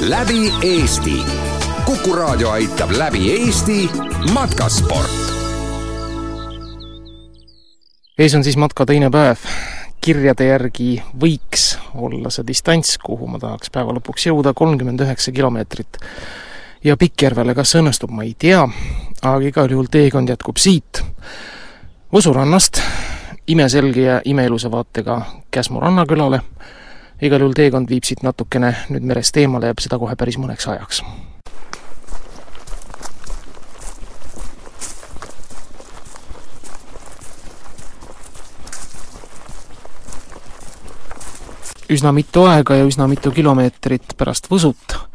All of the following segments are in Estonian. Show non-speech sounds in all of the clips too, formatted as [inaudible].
läbi Eesti. kuku raadio aitab läbi Eesti matkasport. ees on siis matka teine päev. kirjade järgi võiks olla see distants, kuhu ma tahaks päeva lõpuks jõuda, kolmkümmend üheksa kilomeetrit. ja Pikkjärvele, kas õnnestub, ma ei tea, aga igal juhul teekond jätkub siit Võsu rannast imeselge ja imeilusa vaatega Käsmu rannakülale igal juhul teekond viib siit natukene nüüd merest eemale ja seda kohe päris mõneks ajaks. üsna mitu aega ja üsna mitu kilomeetrit pärast Võsut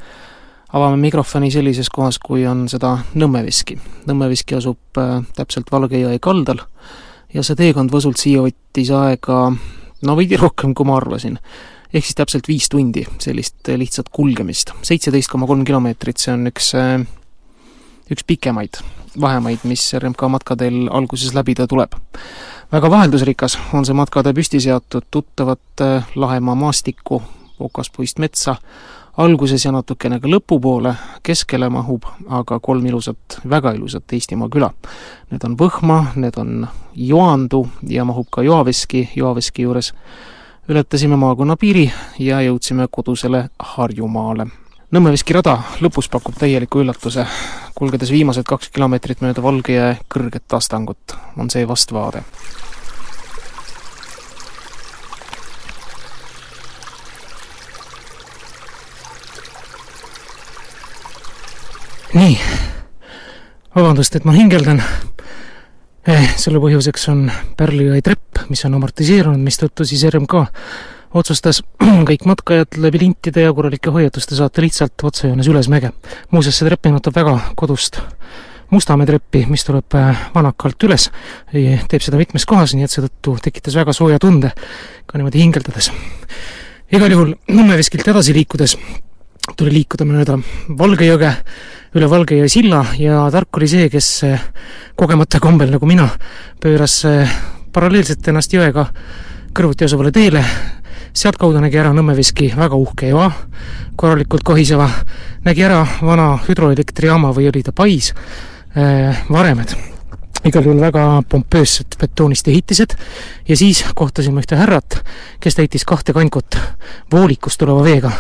avame mikrofoni sellises kohas, kui on seda Nõmmeveski. Nõmmeveski asub äh, täpselt Valge jõe kaldal ja see teekond Võsult siia võttis aega no veidi rohkem, kui ma arvasin ehk siis täpselt viis tundi sellist lihtsat kulgemist. seitseteist koma kolm kilomeetrit, see on üks, äh, üks pikemaid vahemaid, mis RMK matkadel alguses läbida tuleb. väga vaheldusrikas on see matkatee püsti seatud tuttavat äh, Lahemaa maastikku, okaspuist metsa, alguses ja natukene ka lõpupoole, keskele mahub aga kolm ilusat, väga ilusat Eestimaa küla. Need on Võhma, need on Joandu ja mahub ka Joaveski, Joaveski juures ületasime maakonna piiri ja jõudsime kodusele Harjumaale. Nõmme-Veski rada lõpus pakub täieliku üllatuse. kulgedes viimased kaks kilomeetrit mööda Valge jõe kõrget astangut, on see vastvaade. Nii, vabandust, et ma hingeldan Eh, selle põhjuseks on Pärli jõe trepp, mis on amortiseerunud, mistõttu siis RMK otsustas [clears throat] kõik matkajad läbi lintide ja korralike hoiatuste saata lihtsalt otsejoones üles mäge. muuseas, see trepp meenutab väga kodust Mustamäe treppi, mis tuleb eh, vanakalt üles, teeb seda mitmes kohas, nii et seetõttu tekitas väga sooja tunde ka niimoodi hingeldades. igal juhul Nõmme-Veskilt edasi liikudes tuli liikuda mööda Valge jõge, üle Valge jõe silla ja tark oli see, kes eh, kogemata kombel, nagu mina, pööras eh, paralleelselt ennast jõega kõrvuti asuvale teele, sealtkaudu nägi ära Nõmme-Veski väga uhke joa, korralikult kohiseva, nägi ära vana hüdroelektrijaama või oli ta pais, eh, varemed igal juhul väga pompöössed betoonist ehitised ja siis kohtasime ühte härrat, kes täitis kahte kankut voolikust tuleva veega.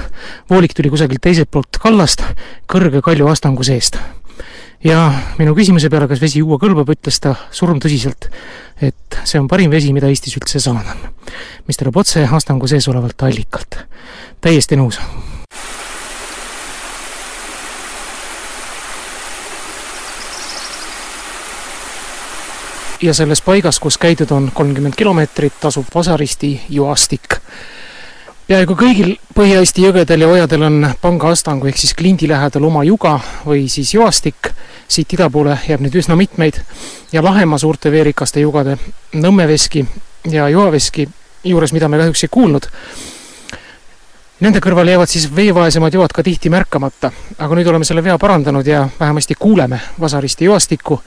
voolik tuli kusagilt teiselt poolt kallast kõrge kalju astangu seest. ja minu küsimuse peale, kas vesi juua kõlbab, ütles ta surmtõsiselt, et see on parim vesi, mida Eestis üldse saada on. mis tuleb otse astangu sees olevalt allikalt. täiesti nõus ja selles paigas, kus käidud on kolmkümmend kilomeetrit, asub Vasaristi juastik. peaaegu kõigil Põhja-Eesti jõgedel ja ojadel on pangaastangu ehk siis klindi lähedal oma juga või siis juastik, siit ida poole jääb neid üsna mitmeid. Ja Lahemaa suurte veerikaste jugade Nõmmeveski ja Joaveski juures, mida me kahjuks ei kuulnud, Nende kõrval jäävad siis veevaesemad joad ka tihti märkamata, aga nüüd oleme selle vea parandanud ja vähemasti kuuleme Vasaristi joastikku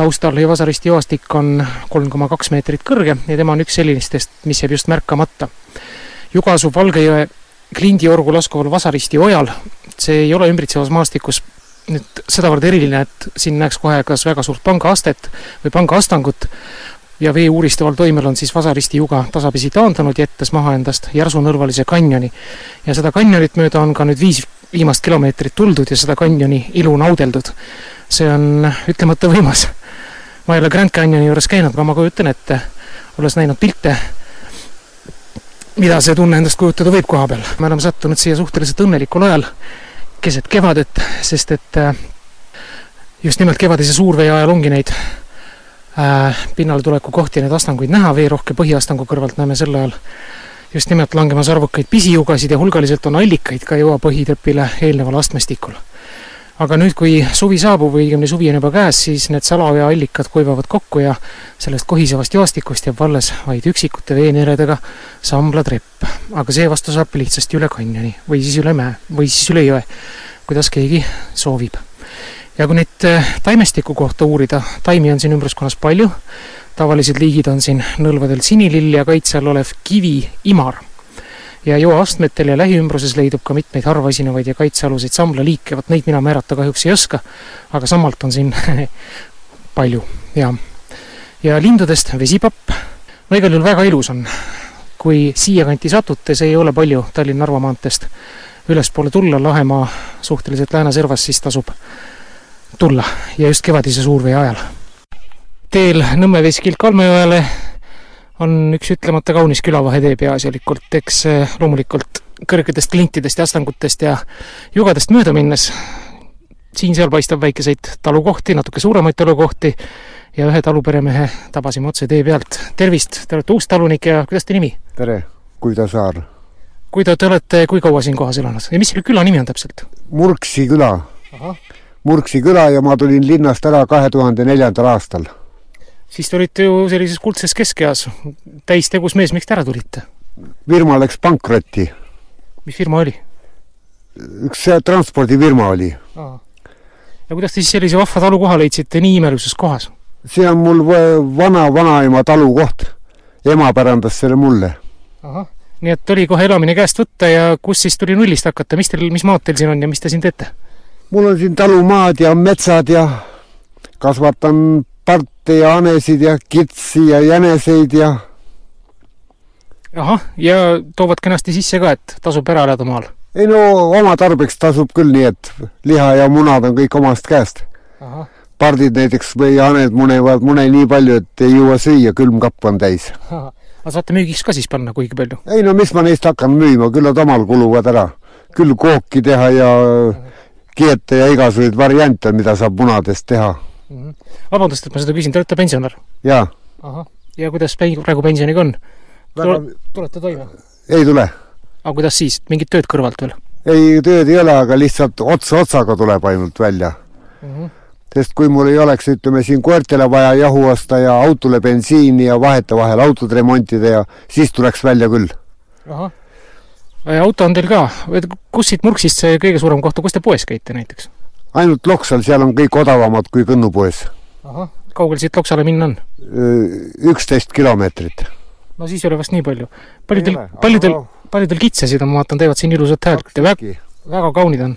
taustal Vasarist joostik on kolm koma kaks meetrit kõrge ja tema on üks sellistest, mis jääb just märkamata. juga asub Valge jõe klindiorgu laskuval Vasaristi ojal, see ei ole ümbritsevas maastikus nüüd sedavõrd eriline, et siin näeks kohe kas väga suurt pangaastet või pangaastangut ja vee uuristaval toimel on siis Vasaristi juga tasapisi taandanud, jättes maha endast järsunõlvalise kanjoni. ja seda kanjonit mööda on ka nüüd viis viimast kilomeetrit tuldud ja seda kanjoni ilu naudeldud. see on ütlemata võimas ma ei ole Grand Canyoni juures käinud, aga ma kujutan ette, olles näinud pilte, mida see tunne endast kujutada võib koha peal. me oleme sattunud siia suhteliselt õnnelikul ajal, keset kevadet, sest et äh, just nimelt kevadise suurvee ajal ongi neid äh, pinnale tuleku kohti neid astanguid näha, veerohke põhiastangu kõrvalt näeme sel ajal just nimelt langemas arvukaid pisijugasid ja hulgaliselt on allikaid ka jõua põhitrepile eelneval astmestikul aga nüüd, kui suvi saabub või õigemini suvi on juba käes, siis need salaoja allikad kuivavad kokku ja sellest kohisevast joostikust jääb alles vaid üksikute veeneredega samblatrepp. aga seevastu saab lihtsasti üle kanjoni või siis üle mäe või siis üle jõe, kuidas keegi soovib. ja kui nüüd äh, taimestiku kohta uurida, taimi on siin ümbruskonnas palju, tavalised liigid on siin nõlvadel sinilill ja kaitse all olev kivi-imar. Ja joaastmetel ja lähiümbruses leidub ka mitmeid harvaesinevaid ja kaitsealuseid samblaliike, vot neid mina määrata kahjuks ei oska, aga sammalt on siin [laughs] palju ja, ja lindudest vesipapp, no igal juhul väga ilus on. kui siiakanti satute, see ei ole palju Tallinna-Narva maanteest. Ülespoole tulla Lahemaa suhteliselt lääneservas, siis tasub tulla. Ja just kevadise suurvee ajal. teel Nõmme veskilt Kalmejõele on üks ütlemata kaunis külavahetee peaasjalikult, eks eh, loomulikult kõrgetest klintidest ja astangutest ja jugadest mööda minnes siin-seal paistab väikeseid talukohti, natuke suuremaid talukohti ja ühe taluperemehe tabasime otse tee pealt. tervist, te olete uus talunik ja kuidas teie nimi? tere, Kuido Saar. Kuido, te olete kui kaua siin kohas elanud ja mis selle küla nimi on täpselt? Murksi küla. Murksi küla ja ma tulin linnast ära kahe tuhande neljandal aastal. Siis te olite ju sellises kuldses keskeas, täistegus mees, miks te ära tulite? firma läks pankrotti. mis firma oli? üks transpordifirma oli. ja kuidas te siis sellise vahva talukoha leidsite nii imelises kohas? see on mul vana-vanaema talukoht. ema pärandas selle mulle. nii et oli kohe elamine käest võtta ja kus siis tuli nullist hakata, mis teil, mis maad teil siin on ja mis te siin teete? mul on siin talumaad ja metsad ja kasvatan parte ja hanesid ja kitsi ja jäneseid ja ahah, ja toovad kenasti sisse ka, et tasub ära elada maal? ei no oma tarbeks tasub küll nii, et liha ja munad on kõik omast käest. pardid näiteks või haned munevad mune nii palju, et ei jõua süüa, külmkapp on täis. aga saate müügiks ka siis panna kuigi palju? ei no mis ma neist hakkan müüma, küll nad omal kuluvad ära. küll kooki teha ja kiete ja igasuguseid variante, mida saab munadest teha. Vabandust, et ma seda küsin, te olete pensionär? jaa. ja kuidas praegu pensioniga on? Väga... tulete toime? ei tule. aga kuidas siis, mingit tööd kõrvalt veel? ei, tööd ei ole, aga lihtsalt ots otsaga tuleb ainult välja mm. -hmm. sest kui mul ei oleks, ütleme siin koertele vaja jahu osta ja autole bensiini ja vahetevahel autot remontida ja siis tuleks välja küll. ahah. auto on teil ka, kus siit Murksist see kõige suurem koht on, kus te poes käite näiteks? Ainult Loksal, seal on kõik odavamad kui Kõnnu poes. ahah, kaugel siit Loksale minna on? üksteist kilomeetrit no siis ei ole vast nii palju. paljudel, paljudel paljudel kitsesid on, ma vaatan, teevad siin ilusat häält ja väga, väga kaunid on.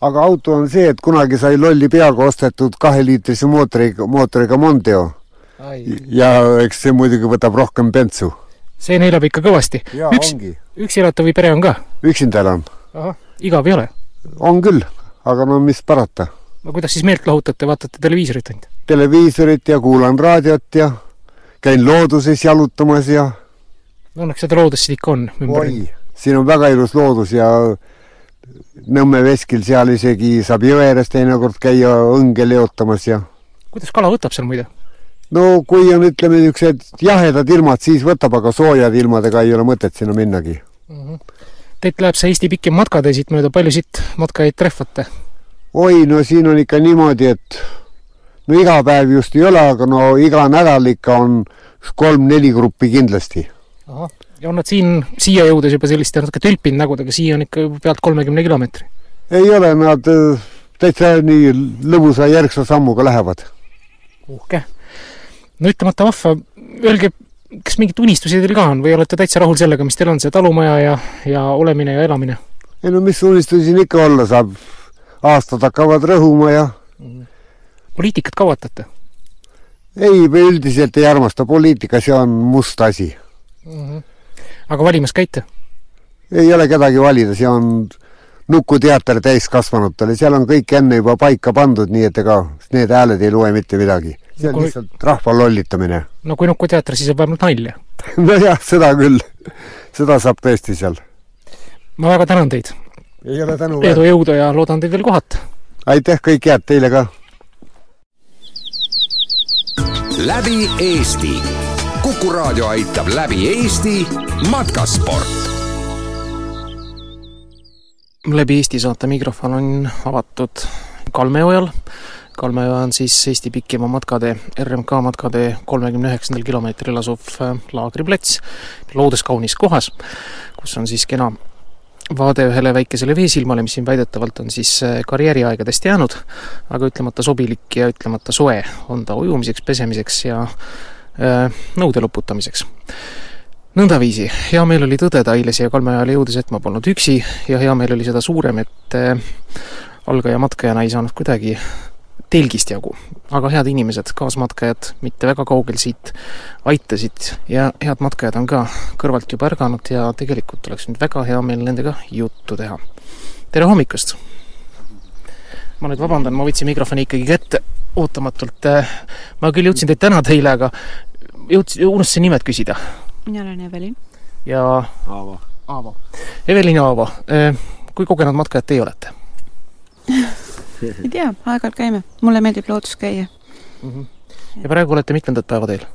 aga auto on see, et kunagi sai lolli peaga ostetud kaheliitrise mootoriga, mootoriga Mondeo. ja eks see muidugi võtab rohkem bentsu. see neelab ikka kõvasti. üks, üksi elatav või pere on ka? üksinda elan. igav ei ole? on küll, aga no mis parata. no kuidas siis meelt lahutate, vaatate televiisorit ainult? televiisorit ja kuulan raadiot ja käin looduses jalutamas ja õnneks seda loodust siin ikka on oi, siin on väga ilus loodus ja Nõmme veskil seal isegi saab jõe ääres teinekord käia õnge leotamas ja kuidas kala võtab seal muide? no kui on, ütleme, niisugused jahedad ilmad, siis võtab, aga soojade ilmadega ei ole mõtet sinna minnagi mm. -hmm. Teilt läheb see Eesti pikim matkatee siit mööda, palju siit matkajaid trehvate? oi, no siin on ikka niimoodi, et no iga päev just ei ole, aga no iga nädal ikka on kolm-neli gruppi kindlasti. ja on nad siin, siia jõudes juba selliste natuke tülpinud nägudega, siia on ikka pealt kolmekümne kilomeetri? ei ole, nad äh, täitsa nii lõbusa järgsa sammuga lähevad. uhke. no ütlemata vahva, öelge, kas mingeid unistusi teil ka on või olete täitsa rahul sellega, mis teil on, see talumaja ja, ja olemine ja elamine? ei no mis unistusi siin ikka olla saab, aastad hakkavad rõhuma ja poliitikat kavatate? ei, me üldiselt ei armasta poliitika, see on must asi mm. -hmm. aga valimas käite? ei ole kedagi valida, see on nukuteater täiskasvanutele, seal on kõik enne juba paika pandud, nii et ega need hääled ei loe mitte midagi. See on kui... lihtsalt rahva lollitamine. no kui nukuteater, siis on vähemalt nalja [laughs] nojah, seda küll. seda saab tõesti seal. ma väga tänan teid. ei ole tänu. edu, jõudu ja loodan teid veel kohata. aitäh, kõike head teile ka läbi Eesti. kuku raadio aitab läbi Eesti matkasport. läbi Eesti saate mikrofon on avatud Kalmeojal. Kalmeoja on siis Eesti pikima matkatee, RMK matkatee kolmekümne üheksandal kilomeetril asuv äh, laagriplats, looduskaunis kohas, kus on siis kena vaade ühele väikesele veesilmale, mis siin väidetavalt on siis äh, karjääriaegadest jäänud, aga ütlemata sobilik ja ütlemata soe on ta ujumiseks, pesemiseks ja äh, nõude loputamiseks. nõndaviisi, hea meel oli tõdeda eile siia Kalme ajale jõudes, et ma polnud üksi ja hea meel oli seda suurem, et algaja matkajana ei saanud kuidagi telgist jagu. aga head inimesed, kaasmatkajad, mitte väga kaugel siit, aitasid ja head matkajad on ka kõrvalt juba ärganud ja tegelikult oleks nüüd väga hea meel nendega juttu teha. tere hommikust! ma nüüd vabandan, ma võtsin mikrofoni ikkagi kätte ootamatult. ma küll jõudsin teid tänada eile, aga jõudsin, unustasin nimed küsida. mina olen Evelin. ja Aavo. Aavo. Evelin ja Aavo, kui kogenud matkajad teie olete? [laughs] [laughs] ei tea, aeg-ajalt käime, mulle meeldib loodus käia mm. -hmm. ja praegu olete mitmendat päeva teel?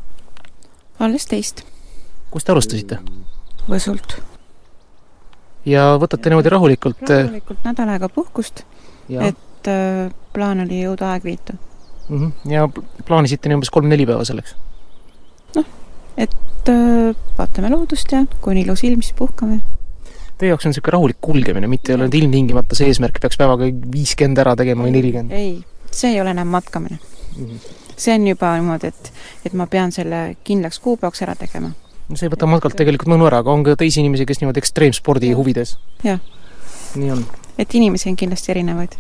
alles teist. kust te alustasite? Võsult. ja võtate niimoodi rahulikult? rahulikult nädal aega puhkust, et äh, plaan oli jõuda Aegviitu mm. -hmm. ja plaanisite nii umbes kolm-neli päeva selleks? noh, et äh, vaatame loodust ja kui on ilus ilm, siis puhkame teie jaoks on niisugune rahulik kulgemine, mitte ei ole nüüd ilmtingimata see eesmärk, peaks päevaga viiskümmend ära tegema või nelikümmend? ei, see ei ole enam matkamine mm. -hmm. see on juba niimoodi, et, et ma pean selle kindlaks kuupäevaks ära tegema. no see ei võta matkalt tegelikult mõnu ära, aga on ka teisi inimesi, kes niimoodi ekstreemspordi huvides? jah. nii on. et inimesi on kindlasti erinevaid.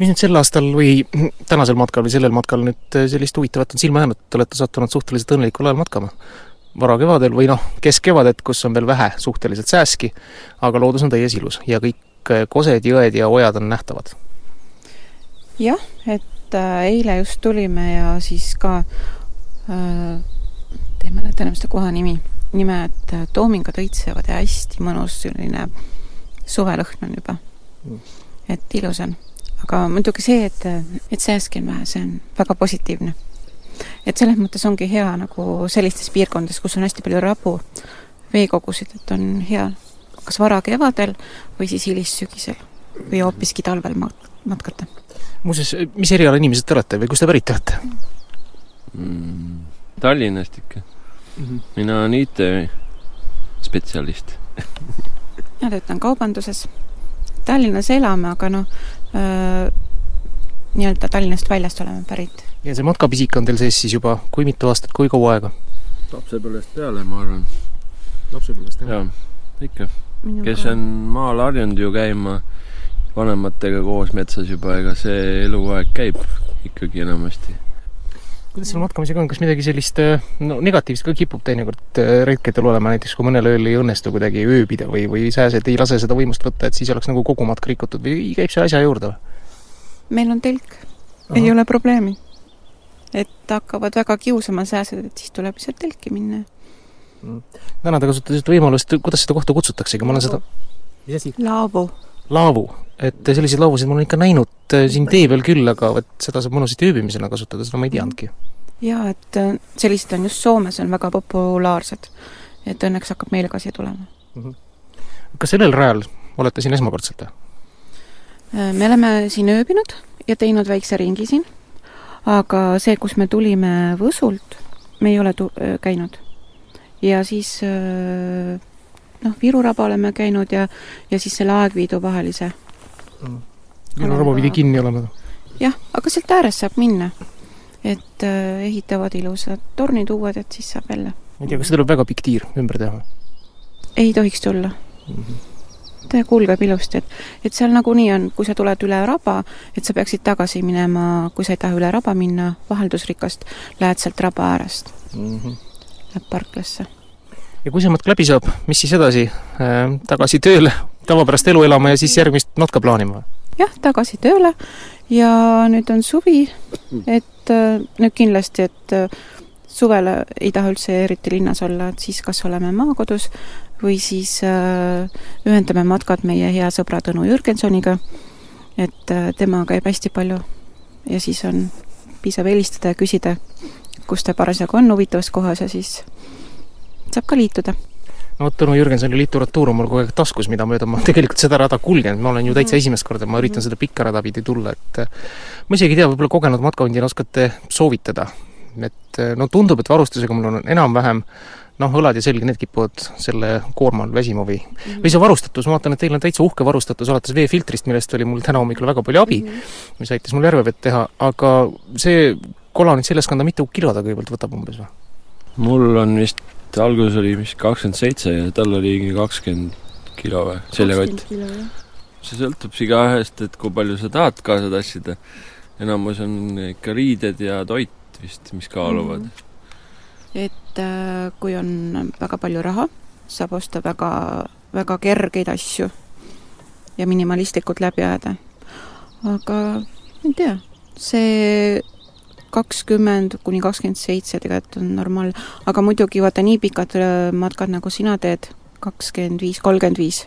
mis nüüd sel aastal või tänasel matkal või sellel matkal nüüd sellist huvitavat on silma jäänud, et olete sattunud suhteliselt õnnelikul ajal matkama? Varakevadel või noh, keskkevadet, kus on veel vähe suhteliselt sääski, aga loodus on täies ilus ja kõik äh, kosed, jõed ja ojad on nähtavad. jah, et äh, eile just tulime ja siis ka äh, ei mäleta enam seda koha nimi, nimelt äh, toomingad õitsevad ja hästi mõnus selline suvelõhn on juba mm.. et ilus on. aga muidugi see, et, et sääski on vähe, see on väga positiivne et selles mõttes ongi hea nagu sellistes piirkondades, kus on hästi palju rabu, veekogusid, et on hea kas varakevadel või siis hilissügisel või hoopiski talvel mat-, matkata. muuseas, mis eriala inimesed te olete või kust te pärit olete mm,? Tallinnast ikka mm. -hmm. mina olen IT-spetsialist [laughs] mina töötan kaubanduses. Tallinnas elame, aga noh äh,, nii-öelda Tallinnast väljast oleme pärit ja see matkapisik on teil sees siis juba kui mitu aastat, kui kaua aega? lapsepõlvest peale, ma arvan. lapsepõlvest, jah? jaa, ikka. kes on maal harjunud ju käima vanematega koos metsas juba, ega see eluaeg käib ikkagi enamasti. kuidas selle matkamisega on, kas midagi sellist no negatiivset ka kipub teinekord äh, retkedel olema, näiteks kui mõnel ööl ei õnnestu kuidagi ööbida või, või sääsed ei lase seda võimust võtta, et siis oleks nagu kogu matk rikutud või käib see asja juurde või? meil on telk, ei ole probleemi et hakkavad väga kiusama sääsed, et siis tuleb lihtsalt telki minna mm.. täna te kasutasite võimalust, kuidas seda kohta kutsutaksegi, ma olen seda mis asi? laavu. laavu, et selliseid laavusid ma olen ikka näinud äh, siin tee peal küll, aga vot seda saab mõnusasti ööbimisena kasutada, seda ma ei teadnudki. jaa, et äh, sellised on just Soomes on väga populaarsed. et õnneks hakkab meile ka siia tulema mm. -hmm. kas sellel rajal olete siin esmakordselt või? Äh, me oleme siin ööbinud ja teinud väikse ringi siin aga see, kus me tulime Võsult, me ei ole tu-, käinud. ja siis noh, Viru raba oleme käinud ja, ja siis selle Aegviidu vahelise mm.. Viru raba pidi kinni olema? jah, aga sealt äärest saab minna. et ehitavad ilusad tornid uued, et siis saab jälle. ma ei tea, kas see tuleb väga pikk tiir ümber teha? ei tohiks tulla mm. -hmm ta kulgeb ilusti, et, et seal nagunii on, kui sa tuled üle raba, et sa peaksid tagasi minema, kui sa ei taha üle raba minna, vaheldusrikast, lähed sealt raba äärest mm. -hmm. Läheb parklasse. ja kui see matk läbi saab, mis siis edasi äh,? tagasi tööle, tavapärast elu elama ja siis järgmist matka plaanima? jah, tagasi tööle ja nüüd on suvi, et äh, nüüd kindlasti, et äh, suvel ei taha üldse eriti linnas olla, et siis kas oleme maakodus või siis äh, ühendame matkad meie hea sõbra Tõnu Jürgensoniga, et äh, tema käib hästi palju ja siis on, piisab helistada ja küsida, kus ta parasjagu on huvitavas kohas ja siis saab ka liituda no vot, Tõnu Jürgensoni literatuur on mul kogu aeg taskus, mida mööda ma tegelikult seda rada kulgenud, ma olen ju täitsa mhm. esimest korda, ma üritan mhm. seda pikka rada pidi tulla, et äh, ma isegi ei tea, võib-olla kogenud matkahundina oskate soovitada et eh, no tundub, et varustusega mul on enam-vähem noh, õlad ja selg, need kipuvad selle koorma all väsima või mm, -hmm. või see varustatus, ma vaatan, et teil on täitsa uhke varustatus, alates veefiltrist, millest oli mul täna hommikul väga palju abi mm, -hmm. mis aitas mul järvevett teha, aga see kola nüüd seljas kanda, mitu kilo ta kõigepealt võtab umbes või? mul on vist, alguses oli vist kakskümmend seitse ja tal oli kakskümmend kilo või, seljakott. see sõltub igaühest, et kui palju sa tahad kaasa tassida. enamus on ikka riided ja toit vist, mis kaaluvad mm. -hmm. et äh, kui on väga palju raha, saab osta väga, väga kergeid asju ja minimalistlikult läbi ajada. aga ma ei tea, see kakskümmend kuni kakskümmend seitse tegelikult on normaalne, aga muidugi vaata, nii pikad äh, matkad, nagu sina teed, kakskümmend viis, kolmkümmend viis,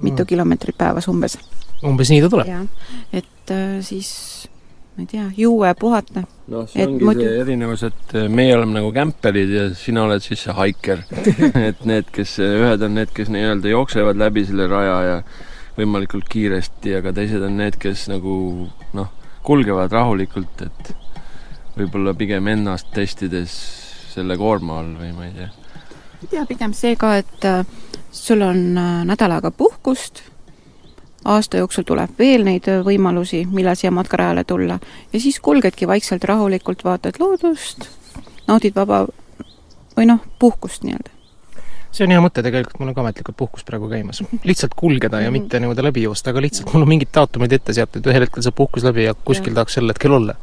mitu mm. kilomeetrit päevas umbes. umbes nii ta tuleb? jah, et äh, siis ma ei tea, juue puhata. noh, see et ongi muidu... see erinevus, et äh, meie oleme nagu kämperid ja sina oled siis see haiker [laughs] et need, kes, ühed on need, kes nii-öelda jooksevad läbi selle raja ja võimalikult kiiresti, aga teised on need, kes nagu noh, kulgevad rahulikult, et võib-olla pigem ennast testides selle koorma all või ma ei tea. ja pigem see ka, et äh, sul on äh, nädal aega puhkust, aasta jooksul tuleb veel neid äh, võimalusi, millal siia matkarajale tulla. Ja siis kulgedki vaikselt rahulikult, vaatad loodust, naudid vaba või noh, puhkust nii-öelda. See on hea mõte tegelikult, mul on ka ametlikult puhkus praegu käimas. lihtsalt kulgeda ja mitte niimoodi läbi joosta, aga lihtsalt mul on mingid datumid ette seatud, ühel hetkel saab puhkus läbi ja kuskil tahaks sel hetkel olla.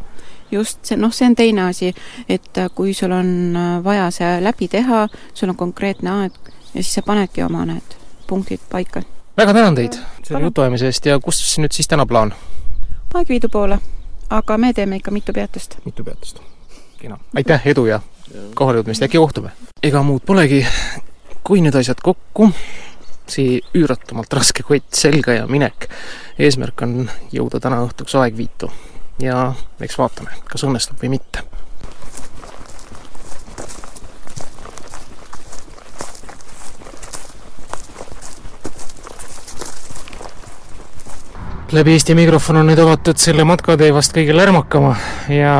Just see, noh, see on teine asi, et äh, kui sul on äh, vaja see läbi teha, sul on konkreetne aeg ja siis sa panedki oma need punktid paika. Väga tänan teid selle jutuajamise eest ja kus nüüd siis täna plaan? Aegviidu poole, aga me teeme ikka mitu peatust. mitu peatust. kena. aitäh, edu ja kohalejõudmist, äkki kohtume! ega muud polegi, kui need asjad kokku, see üüratumalt raske kott selga ja minek. eesmärk on jõuda täna õhtuks Aegviitu ja eks vaatame, kas õnnestub või mitte. Läbi Eesti mikrofon on nüüd avatud selle matkatee vast kõige lärmakama ja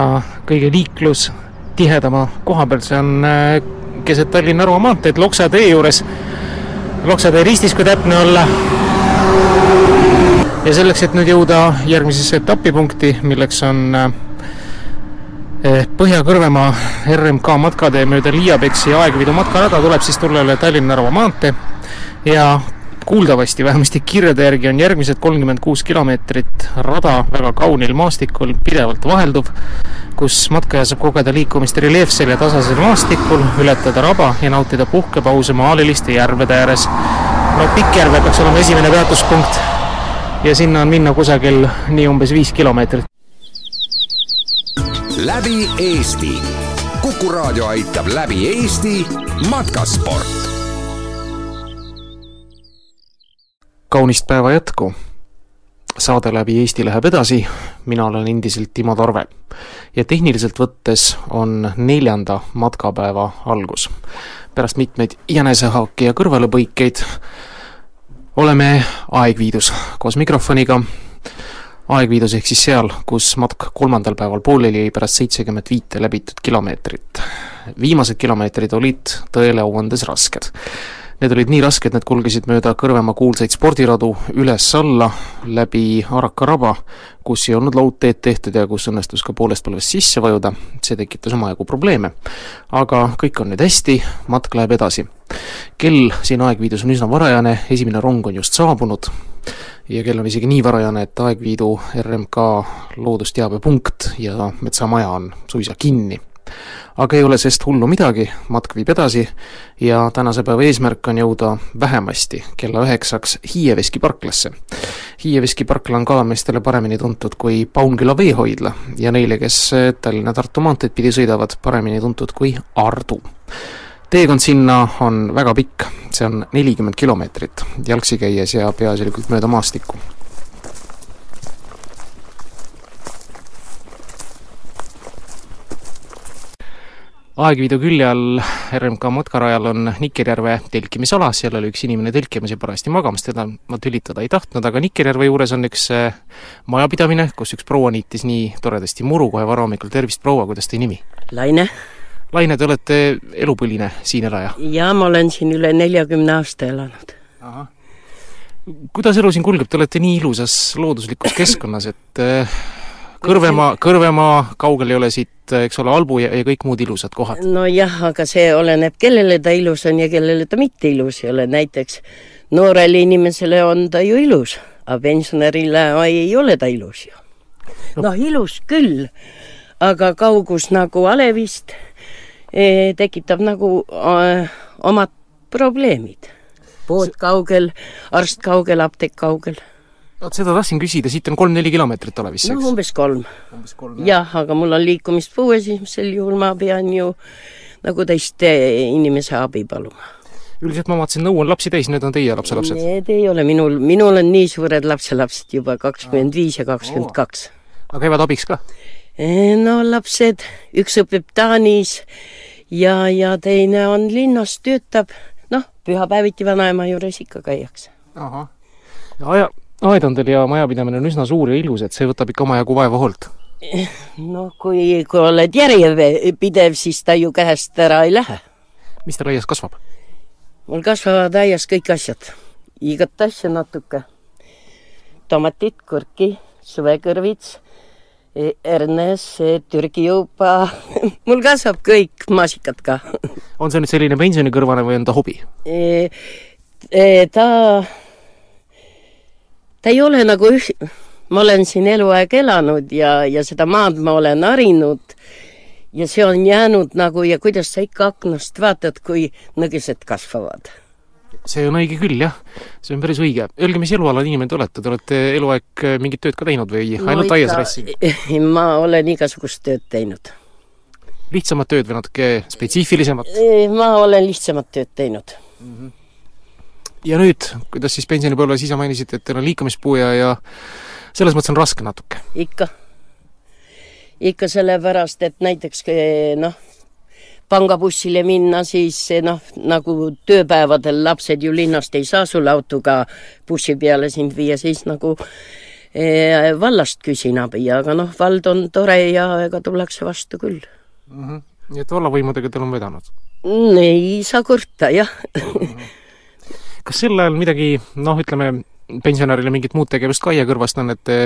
kõige liiklustihedama koha peal, see on äh, keset Tallinna-Narva maanteed Loksa tee juures, Loksa tee ristis, kui täpne olla. Ja selleks, et nüüd jõuda järgmisesse etapipunkti, milleks on eh, Põhja-Kõrvemaa RMK matkatee mööda Liiapeksi ja Aegviidu matkarada, tuleb siis tulla üle Tallinna-Narva maantee. Ja kuuldavasti, vähemasti kirjade järgi on järgmised kolmkümmend kuus kilomeetrit rada väga kaunil maastikul, pidevalt vahelduv, kus matkaja saab kogeda liikumist reljeefsel ja tasasel maastikul, ületada raba ja nautida puhkepause maaliliste järvede ääres. no Pikkjärve peaks olema esimene peatuspunkt ja sinna on minna kusagil nii umbes viis kilomeetrit. läbi Eesti. kuku raadio aitab läbi Eesti matkasport. Kaunist päeva jätku. saade Läbi Eesti läheb edasi, mina olen endiselt Timo Torve ja tehniliselt võttes on neljanda matkapäeva algus. pärast mitmeid jänesehaaki ja kõrvalepõikeid oleme Aegviidus koos mikrofoniga. Aegviidus ehk siis seal, kus matk kolmandal päeval pooleli jäi pärast seitsekümmend viite läbitud kilomeetrit. viimased kilomeetrid olid tõele au andes rasked Need olid nii rasked, need kulgesid mööda Kõrvemaa kuulsaid spordiradu üles-alla läbi Araka raba, kus ei olnud laudteed tehtud ja kus õnnestus ka poolest põlvest sisse vajuda, see tekitas omajagu probleeme. aga kõik on nüüd hästi, matk läheb edasi. kell siin Aegviidus on üsna varajane, esimene rong on just saabunud ja kell on isegi nii varajane, et Aegviidu RMK loodusteabepunkt ja metsamaja on suisa kinni aga ei ole sest hullu midagi, matk viib edasi ja tänase päeva eesmärk on jõuda vähemasti kella üheksaks Hiieveski parklasse. Hiieveski parkla on kalameestele paremini tuntud kui Paunküla veehoidla ja neile, kes Tallinna-Tartu maanteed pidi sõidavad, paremini tuntud kui Ardu teekond sinna on väga pikk, see on nelikümmend kilomeetrit jalgsi käies ja peaasjalikult mööda maastikku Aegviidu külje all RMK matkarajal on Nikerjärve telkimisala, seal oli üks inimene telkimas ja parajasti magamas, teda ma tülitada ei tahtnud, aga Nikerjärve juures on üks äh, majapidamine, kus üks proua niitis nii toredasti muru kohe varahommikul, tervist proua, kuidas teie nimi? Laine. Laine, te olete elupõline siin elaja? jaa, ma olen siin üle neljakümne aasta elanud. kuidas elu siin kulgeb, te olete nii ilusas looduslikus keskkonnas, et äh, Kõrvemaa, Kõrvemaa, kaugel ei ole siit, eks ole, Albu ja, ja kõik muud ilusad kohad. nojah, aga see oleneb, kellele ta ilus on ja kellele ta mitte ilus ei ole, näiteks noorele inimesele on ta ju ilus, aga pensionärile ei ole ta ilus ju. noh, ilus küll, aga kaugus nagu alevist eh, tekitab nagu eh, omad probleemid. pood kaugel, arst kaugel, apteek kaugel vot seda tahtsin küsida, siit on kolm-neli kilomeetrit Olevisse, no umbes kolm. jah, aga mul on liikumispuue, siis sel juhul ma pean ju nagu teiste inimese abi paluma. üldiselt ma vaatasin, nõu on lapsi täis, need on teie lapselapsed? Need ei ole minul, minul on nii suured lapselapsed juba, kakskümmend viis ja kakskümmend kaks. aga käivad abiks ka? E, no lapsed, üks õpib Taanis ja, ja teine on linnas, töötab, noh, pühapäeviti vanaema juures ikka käiakse. ahah. ja aja, aedandel ja majapidamine on üsna suur ja ilus, et see võtab ikka omajagu vaeva hoolt. noh, kui, kui oled järjepidev, siis ta ju käest ära ei lähe. mis teil aias kasvab? mul kasvavad aias kõik asjad, igat asja natuke. tomatit, kurki, suvekõrvits, hernes, Türgi juupa [laughs] mul kasvab kõik, maasikad ka on see nüüd selline pensionikõrvane või on ta hobi e,? E, ta ta ei ole nagu üh-, ma olen siin eluaeg elanud ja, ja seda maad ma olen harinud ja see on jäänud nagu ja kuidas sa ikka aknast vaatad, kui nõgised kasvavad. see on õige küll, jah. see on päris õige. Öelge, mis elualal inimene te olete, te olete eluaeg äh, mingit tööd ka teinud või no ainult aias rassinud? [laughs] ma olen igasugust tööd teinud. lihtsamat tööd või natuke spetsiifilisemat? ma olen lihtsamat tööd teinud mm. -hmm ja nüüd, kuidas siis pensionipõlves, ise mainisite, et teil on liikumispuu ja, selles mõttes on raske natuke? ikka. ikka sellepärast, et näiteks noh, pangabussile minna, siis noh, nagu tööpäevadel lapsed ju linnast ei saa sulle autoga bussi peale sind viia, siis nagu e, vallast küsin abi, aga noh, vald on tore ja ega tullakse vastu küll mm. -hmm. nii et vallavõimudega teil on vedanud? ei saa kurta, jah mm. [laughs] -hmm kas sel ajal midagi, noh, ütleme, pensionärile mingit muud tegevust ka aia kõrvast on, et te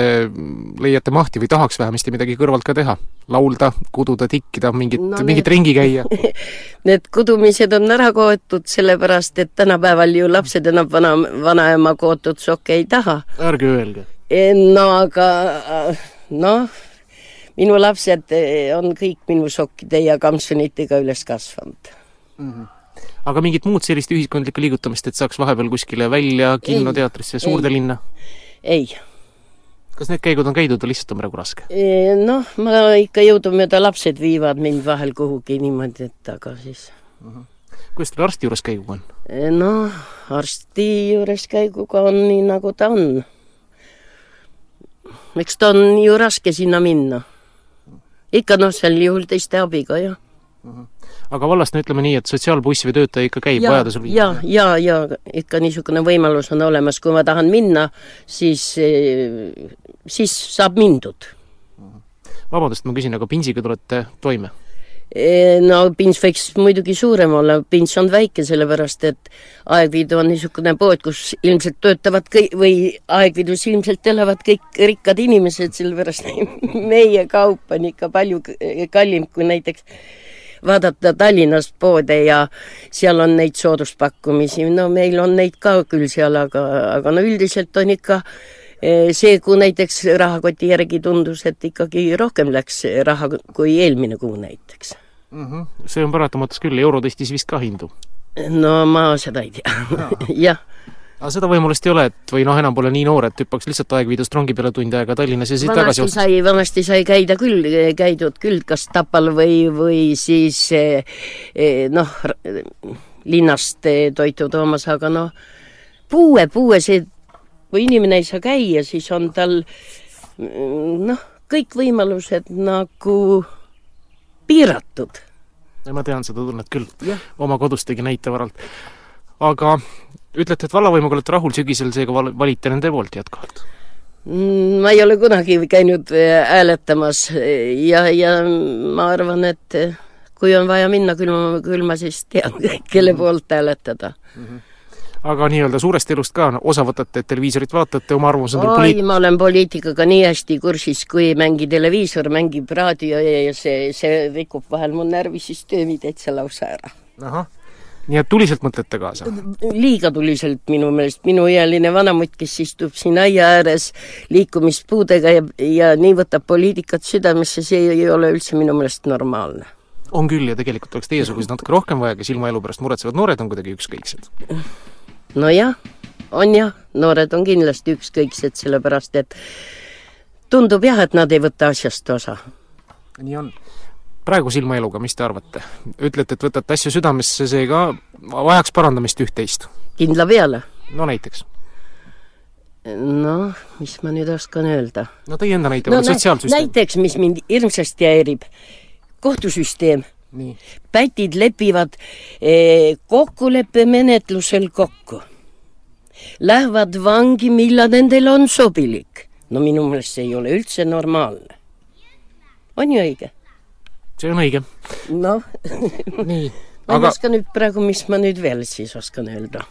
leiate mahti või tahaks vähemasti midagi kõrvalt ka teha? laulda, kududa, tikkida, mingit no,, mingit ringi käia? [laughs] Need kudumised on ära kootud, sellepärast et tänapäeval ju lapsed enam vana, vanaema kootud sokke ei taha. ärge öelge. E, no aga noh, minu lapsed e, on kõik minu sokkide ja kampsunitega üles kasvanud mm. -hmm aga mingit muud sellist ühiskondlikku liigutamist, et saaks vahepeal kuskile välja, kinno, teatrisse, suurde ei. linna? ei. kas need käigud on käidud või lihtsalt on praegu raske? E, noh, ma ikka jõudumööda, lapsed viivad mind vahel kuhugi niimoodi, et aga siis uh. -huh. kuidas teil arsti juures käiguga on? E, noh, arsti juures käiguga on nii, nagu ta on. eks ta on ju raske sinna minna. ikka noh, sel juhul teiste abiga, jah uh. -huh aga vallast no ütleme nii, et sotsiaalbuss või töötaja ikka käib vajadusel ja, ja, ja ikka niisugune võimalus on olemas, kui ma tahan minna, siis, siis saab mindud. vabandust, ma küsin, aga pinsiga tulete toime? E, no pins võiks muidugi suurem olla, pins on väike, sellepärast et Aegviidu on niisugune pood, kus ilmselt töötavad kõik või Aegviidus ilmselt elavad kõik rikkad inimesed, sellepärast [laughs] meie kaup on ikka palju kallim kui näiteks vaadata Tallinnas poode ja seal on neid sooduspakkumisi, no meil on neid ka küll seal, aga, aga no üldiselt on ikka eh, see kuu näiteks rahakoti järgi tundus, et ikkagi rohkem läks raha kui eelmine kuu näiteks mm. -hmm. see on paratamatus küll, euro tõstis vist ka hindu? no ma seda ei tea [laughs] jah aga seda võimalust ei ole, et või noh, enam pole nii noor, et hüppaks lihtsalt Aegviidust rongi peale tund aega Tallinnas ja siis tagasi otsast? sai, vanasti sai käida küll, käidud küll kas Tapal või, või siis eh, eh, noh, linnast eh, toitu toomas, aga noh, puue, puue, see, kui inimene ei saa käia, siis on tal noh, kõik võimalused nagu piiratud. ma tean seda tunnet küll, oma kodust tegi näitevaralt. Aga ütlete, et vallavõimuga olete rahul, sügisel seega val-, valite nende poolt jätkuvalt? Mm, ma ei ole kunagi käinud äh, hääletamas ja, ja ma arvan, et äh, kui on vaja minna, küll ma, küll ma siis tean, [laughs] kelle poolt hääletada mm. -hmm. aga nii-öelda suurest elust ka no, osa võtate, televiisorit vaatate, oma arvamus on oi, poliit-? ma olen poliitikaga nii hästi kursis, kui ei mängi televiisor, mängib raadio ja see, see rikub vahel mu närvisüsteemi täitsa lausa ära. ahah, nii et tuliselt mõtlete kaasa? liiga tuliselt minu meelest, minuealine vanamutt, kes istub siin aia ääres liikumispuudega ja, ja nii võtab poliitikat südamesse, see ei ole üldse minu meelest normaalne. on küll ja tegelikult oleks teiesuguseid natuke rohkem vaja, kes ilma elu pärast muretsevad, noored on kuidagi ükskõiksed. nojah, on jah, noored on kindlasti ükskõiksed, sellepärast et tundub jah, et nad ei võta asjast osa. nii on. Praeguse ilmaeluga, mis te arvate? ütlete, et võtate asju südamesse, see ka vajaks parandamist üht-teist? kindla peale. no näiteks? noh, mis ma nüüd oskan öelda? no teie enda näite no, no, sotsiaalsüsteem. näiteks, mis mind hirmsasti häirib, kohtusüsteem. pätid lepivad eh, kokkuleppemenetlusel kokku. Lähevad vangi, millal nendel on sobilik. no minu meelest see ei ole üldse normaalne. on ju õige? See on õige. noh [laughs] nii, ma ei aga oska nüüd praegu, mis ma nüüd veel siis oskan öelda.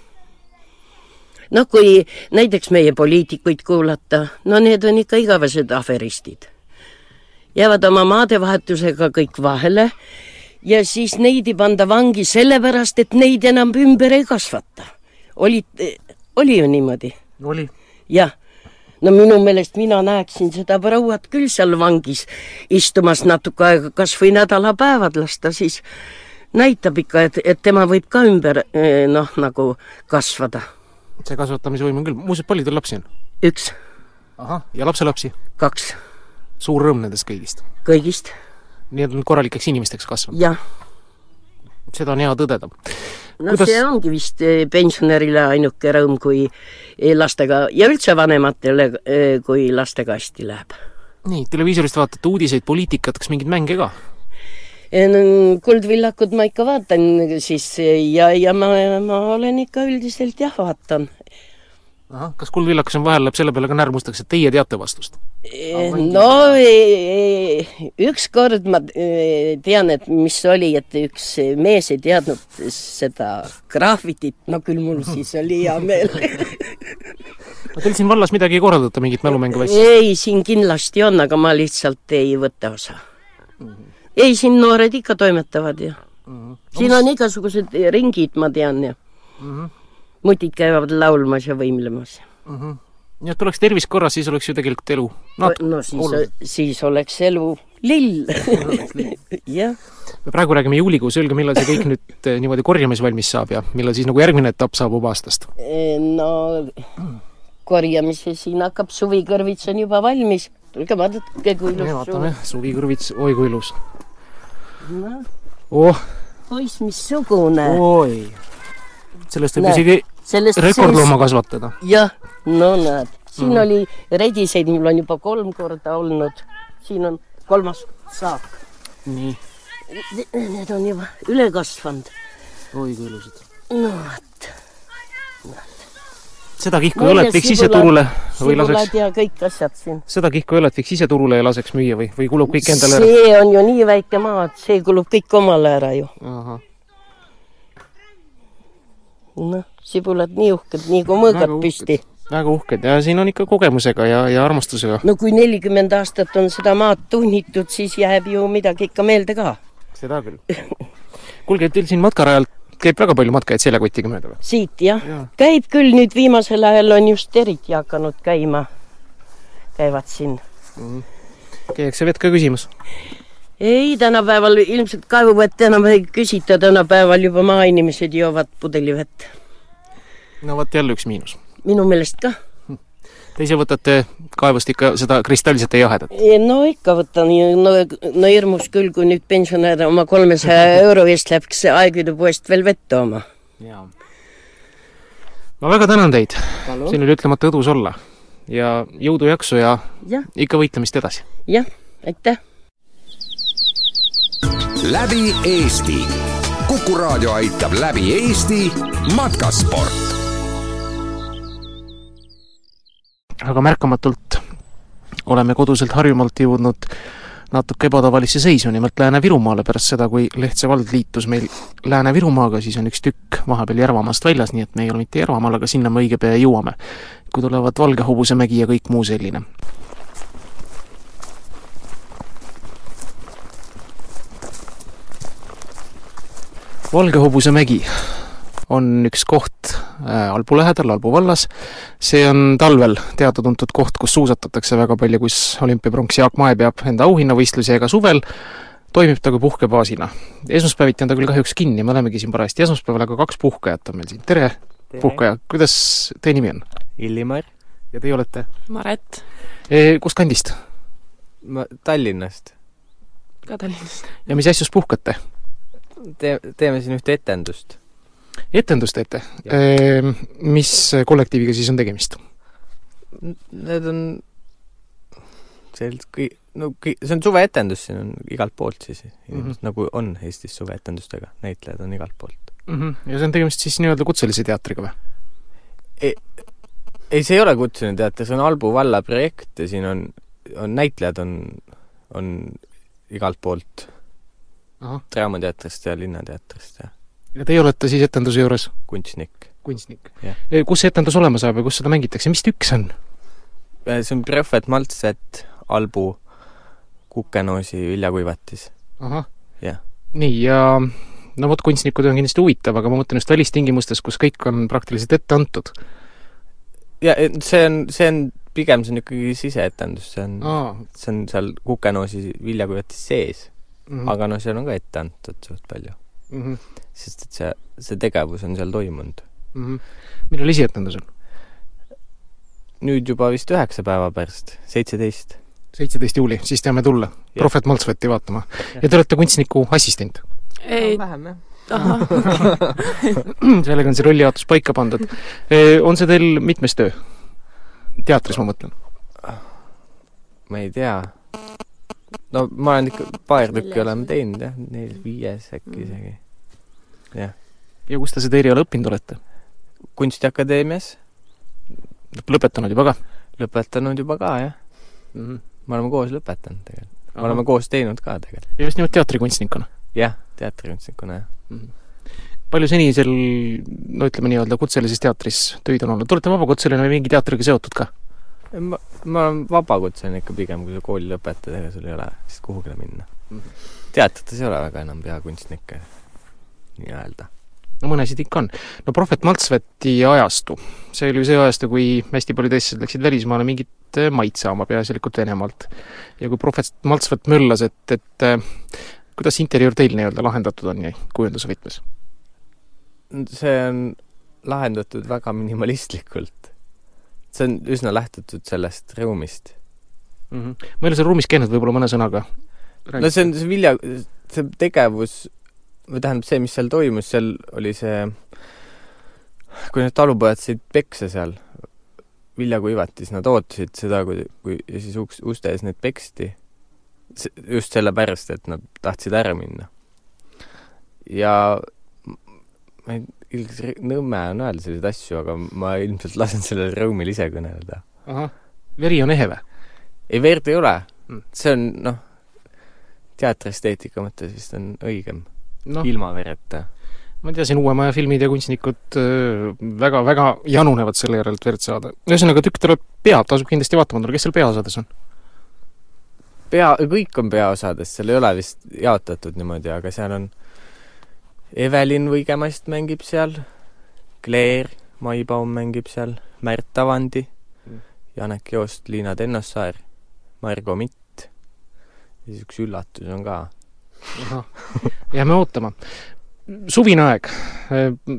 noh, kui näiteks meie poliitikuid kuulata, no need on ikka igavesed aferistid. jäävad oma maadevahetusega kõik vahele ja siis neid ei panda vangi sellepärast, et neid enam ümber ei kasvata. olid, oli ju niimoodi? oli. jah no minu meelest mina näeksin seda prouat küll seal vangis istumas natuke aega, kas või nädalapäevad lasta, siis näitab ikka, et, et tema võib ka ümber eh, noh, nagu kasvada. see kasvatamisvõim on küll, muuseas, palju teil lapsi on? üks, ahah, ja lapselapsi? kaks, suur rõõm nendest kõigist. kõigist, nii et nad on korralikeks inimesteks kasvanud. jah. seda on hea tõdeda. No Kuidas- see ongi vist eh, pensionärile ainuke rõõm, kui eh, lastega ja üldse vanematele, kui lastega hästi läheb. nii, televiisorist vaatate uudiseid, poliitikat, kas mingeid mänge ka? Kuldvillakud ma ikka vaatan siis ja, ja ma, ma olen ikka üldiselt jah, vaatan. Ahah, kas Kuldvillakas on vahel läheb selle peale ka närv mustaks, et teie teate vastust? no ükskord ma eh, tean, et mis oli, et üks mees ei teadnud seda graafitit, no küll mul siis oli hea meel. [laughs] No teil siin vallas midagi ei korraldata, mingit mälumängu või? Asja? ei, siin kindlasti on, aga ma lihtsalt ei võta osa. ei, siin noored ikka toimetavad ja siin on igasugused ringid, ma tean ja mutid käivad laulmas ja võimlemas. nii et oleks tervis korras, siis oleks ju tegelikult elu Nat- no siis siis oleks elu lill. [laughs] jah, me praegu räägime juulikuus, öelge, millal see kõik nüüd eh, niimoodi korjamisvalmis saab ja millal siis nagu järgmine etapp saabub aastast? no korjamise siin hakkab, suvikõrvits on juba valmis. tulge vaadake, kui ilus vaatame, suvi. suvikõrvits, oi kui ilus. noh, oh, poiss, missugune. oi. sellest võib isegi sellest rekordlooma kasvatada. jah, no näed, siin mm. oli rediseid, mul on juba kolm korda olnud. siin on kolmas saak. nii, Need on juba üle kasvanud. oi kui ilusad. no vot. seda kihku õlet viiks ise turule või laseks, kõik asjad siin. seda kihku õlet viiks ise turule ja laseks müüa või, või kulub kõik endale ära? see on ju nii väike maa, et see kulub kõik omale ära ju. ahah, noh, sibulad nii uhked, nii kui mõõgad Väga püsti. väga uhked ja siin on ikka kogemusega ja, ja armastusega. no kui nelikümmend aastat on seda maad tuhnitud, siis jääb ju midagi ikka meelde ka. seda küll. [laughs] kuulge, teil siin matkarajal käib väga palju matkajaid seljakotiga mööda või? siit jah Jaa. ja., käib küll nüüd viimasel ajal on just eriti hakanud käima, käivad siin. käiakse vett ka küsimas? Ei, tänapäeval ilmselt kaevuvett enam ei küsita, tänapäeval juba maainimesed joovad pudelivett. no vot jälle üks miinus. minu meelest ka. Te ise võtate kaevust ikka seda kristalliset ja jahedat? no ikka võtan, no, no hirmus küll, kui nüüd pensionär oma kolmesaja euro eest läks aegviidupoest veel vett tooma. ma väga tänan teid, siin oli ütlemata õdus olla. ja jõudu, jaksu ja jah, ikka võitlemist edasi! jah, aitäh. Läbi Eesti. kuku raadio aitab läbi Eesti matkasport aga märkamatult oleme koduselt Harjumaalt jõudnud natuke ebatavalisse seisu, nimelt Lääne-Virumaale pärast seda, kui Lehtse vald liitus meil Lääne-Virumaaga, siis on üks tükk vahepeal Järvamaast väljas, nii et me ei ole mitte Järvamaal, aga sinna me õige pea jõuame. kui tulevad Valge hobusemägi ja kõik muu selline. Valge hobusemägi on üks koht äh, Albu lähedal, Albu vallas. see on talvel teada-tuntud koht, kus suusatatakse väga palju, kus olümpiapronks Jaak Mae peab enda auhinnavõistlusi, ega suvel toimib ta kui puhkebaasina. esmaspäeviti on ta küll kahjuks kinni, me olemegi siin parajasti esmaspäeval, aga kaks puhkajat on meil siin. tere, tere., puhkaja, kuidas teie nimi on? Illimar. ja teie olete? Maret. E, kust kandist? ma Tallinnast. ka Tallinnast. ja mis asjus puhkate? Tee, teeme siin ühte etendust etendust teete. Ehm, mis kollektiiviga siis on tegemist? Need on sellised kõi-, no kõi-, see on suveetendus, siin on igalt poolt siis inimesed mm, -hmm. nagu on Eestis suveetendustega, näitlejad on igalt poolt mm. -hmm. ja see on tegemist siis nii-öelda kutselise teatriga või? ei, ei, see ei ole kutseline teater, see on Albu valla projekt ja siin on, on näitlejad on, on igalt poolt. Draamateatrist ja Linnateatrist ja ja teie olete siis etenduse juures? kunstnik. kunstnik yeah.. kus see etendus olema saab ja kus seda mängitakse, mis tükk see on? Äh, see on Prõhvet Maltset, Albu, Kukenoosi viljakuivatis. ahah. yeah.. nii, ja no vot, kunstnikud on kindlasti huvitav, aga ma mõtlen just välistingimustes, kus kõik on praktiliselt ette antud. ja see on, see on pigem see on ikkagi siseetendus, see on, see on seal Kukenoosi viljakuivatis sees mm. -hmm. aga noh, seal on ka ette antud suht palju mm. -hmm sest et see, see tegevus on seal toimunud mm. -hmm. millal esietendus on? nüüd juba vist üheksa päeva pärast, seitseteist. seitseteist juuli, siis teame tulla Prohvet Maltsveti vaatama. ja te olete kunstniku assistent? ei no,. vähem jah [laughs] sellega on see rollijaotus paika pandud. on see teil mitmes töö? teatris ma mõtlen. ma ei tea. No ma olen ikka paar tükki oleme teinud jah, neil viies äkki isegi jah. ja kus te seda eriala õppinud olete? kunstiakadeemias. lõpetanud juba ka? lõpetanud juba ka, jah mm. -hmm. me oleme koos lõpetanud tegelikult. me oleme koos teinud ka tegelikult. ja just nimelt teatrikunstnikuna? jah, teatrikunstnikuna, jah mm. -hmm palju seni seal, no ütleme nii-öelda kutselises teatris töid on olnud, olete vabakutseline või mingi teatriga seotud ka? Ma, ma olen vabakutseline ikka pigem, kui sa kooli lõpetad, ega sul ei ole siis kuhugile minna mm. -hmm. teatrites ei ole väga enam peakunstnikke nii-öelda no mõnesid ikka on. no Prohvet Maltsveti ajastu, see oli see ajastu, kui hästi paljud eestlased läksid välismaale mingit äh, maid saama, peaasjalikult Venemaalt. ja kui Prohvet Maltsvet möllas, et, et äh, kuidas interjöör teil nii-öelda lahendatud on kujunduse võtmes? see on lahendatud väga minimalistlikult. See on üsna lähtutud sellest ruumist mm. -hmm. ma ei ole seal ruumis käinud, võib-olla mõne sõnaga no see on see vilja, see tegevus või tähendab, see, mis seal toimus, seal oli see, kui need talupojad said peksa seal viljakuivatis, nad ootasid seda, kui, kui ja siis uks, uste ees neid peksti, just sellepärast, et nad tahtsid ära minna. ja ma ei, ilmselt nõme on öelda selliseid asju, aga ma ilmselt lasen sellel rõõmil ise kõneleda. ahah, veri on ehe või? ei, verd ei ole. Hmm. see on, noh, teatriesteetika mõttes vist on õigem no. ilma vereta. ma ei tea, siin uuema aja filmid ja kunstnikud väga-väga janunevad selle järel, et verd saada. ühesõnaga, tükk tuleb peab, tasub kindlasti vaatama tulla, kes seal peaosades on? pea, kõik on peaosades, seal ei ole vist jaotatud niimoodi, aga seal on Evelin Võigemast mängib seal, Claire Maibaum mängib seal, Märt Avandi mm., Janek Joost, Liina Tennossaar, Margo Mitt ja siis üks üllatus on ka jääme ootama. suvine aeg,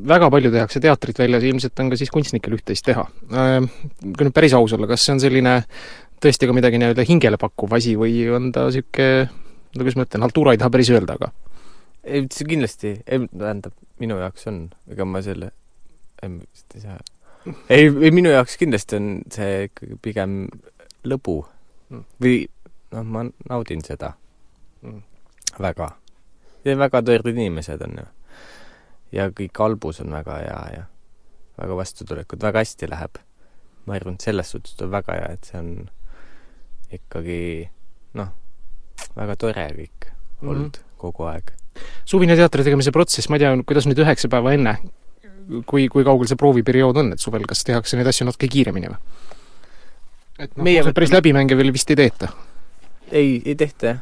väga palju tehakse teatrit väljas, ilmselt on ka siis kunstnikel üht-teist teha. kui nüüd päris aus olla, kas see on selline tõesti ka midagi nii-öelda hingele pakkuv asi või on ta niisugune, no kuidas ma ütlen, haltuura ei taha päris öelda, aga ei, see kindlasti, ei, tähendab, minu jaoks on, ega ma selle, ei, vist ei saa ei, ei minu jaoks kindlasti on see ikkagi pigem lõbu mm. või noh, ma naudin seda mm väga. väga tõelised inimesed on ju. ja kõik albus on väga hea ja väga vastutulelikud, väga hästi läheb. ma arvan, et selles suhtes on väga hea, et see on ikkagi noh, väga tore kõik Mhm. olnud mm -hmm. kogu aeg. Suvine teatri tegemise protsess, ma ei tea, kuidas nüüd üheksa päeva enne, kui, kui kaugel see prooviperiood on, et suvel kas tehakse neid asju natuke kiiremini või? et noh, Meie võtame- päris läbimänge veel vist ei teeta. ei, ei tehta jah.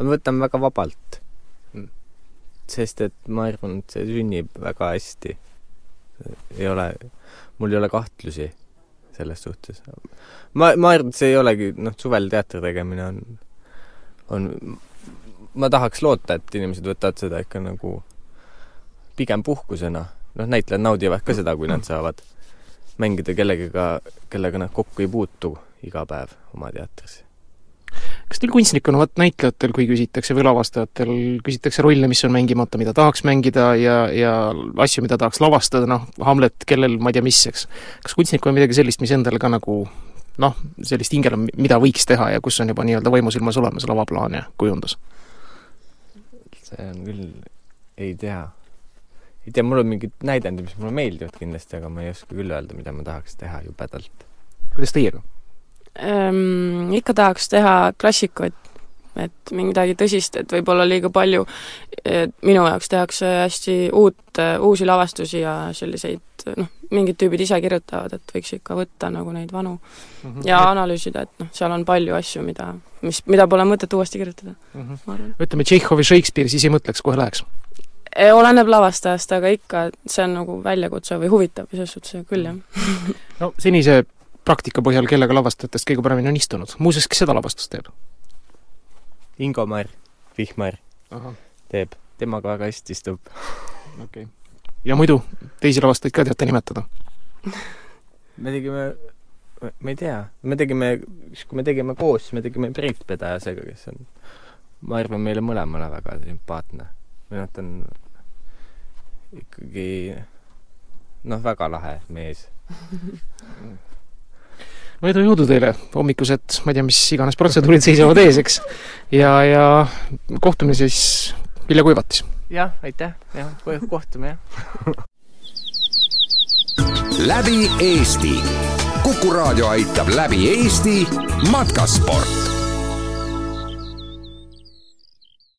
me võtame väga vabalt Mm. sest et ma arvan, et see sünnib väga hästi. ei ole, mul ei ole kahtlusi selles suhtes. ma, ma arvan, et see ei olegi, noh, suvel teatri tegemine on, on, ma tahaks loota, et inimesed võtavad seda ikka nagu pigem puhkusena. noh, näitlejad naudivad ka seda, kui nad saavad mängida kellegagi, kellega nad kokku ei puutu iga päev oma teatris kas teil kunstnikuna, vaat näitlejatel, kui küsitakse või lavastajatel, küsitakse rolle, mis on mängimata, mida tahaks mängida ja, ja asju, mida tahaks lavastada, noh, Hamlet, kellel ma ei tea mis, eks. kas kunstnikul on midagi sellist, mis endale ka nagu noh, sellist hingel on, mida võiks teha ja kus on juba nii-öelda vaimusilmas olemas lavaplaan ja kujundus? See on küll, ei tea. ei tea, mul on mingid näidendid, mis mulle meeldivad kindlasti, aga ma ei oska küll öelda, mida ma tahaks teha jubedalt. kuidas teiega? ähm, ikka tahaks teha klassikuid, et midagi tõsist, et võib-olla liiga palju et minu jaoks tehakse hästi uut, uusi lavastusi ja selliseid noh, mingid tüübid ise kirjutavad, et võiks ikka võtta nagu neid vanu mm -hmm. ja analüüsida, et noh, seal on palju asju, mida, mis, mida pole mõtet uuesti kirjutada mm, -hmm. ütleme, Tšehhovi Shakespeare, siis ei mõtleks, kohe läheks? oleneb lavastajast, aga ikka see on nagu väljakutse või huvitav selles suhtes küll, jah. no senise praktika põhjal, kellega lavastajatest kõige paremini on istunud. muuseas, kes seda lavastust teeb? Ingomar Vihmar Ahah. teeb, temaga väga hästi istub. okei okay.. ja muidu, teisi lavastajaid ka teate nimetada? me tegime, ma ei tea, me tegime, kui me tegime koos, me tegime Priit-Pedajasega, kes on, ma arvan, meile mõlemale väga sümpaatne. või noh, ta on ikkagi noh, väga lahe mees [laughs] no edu jõudu teile, hommikused, ma ei tea, mis iganes protseduurid seisavad ees, eks. ja, ja kohtumine siis Vilja Kuivatis. jah, aitäh, jah, kohtume, jah. läbi Eesti. kuku raadio aitab läbi Eesti matkasport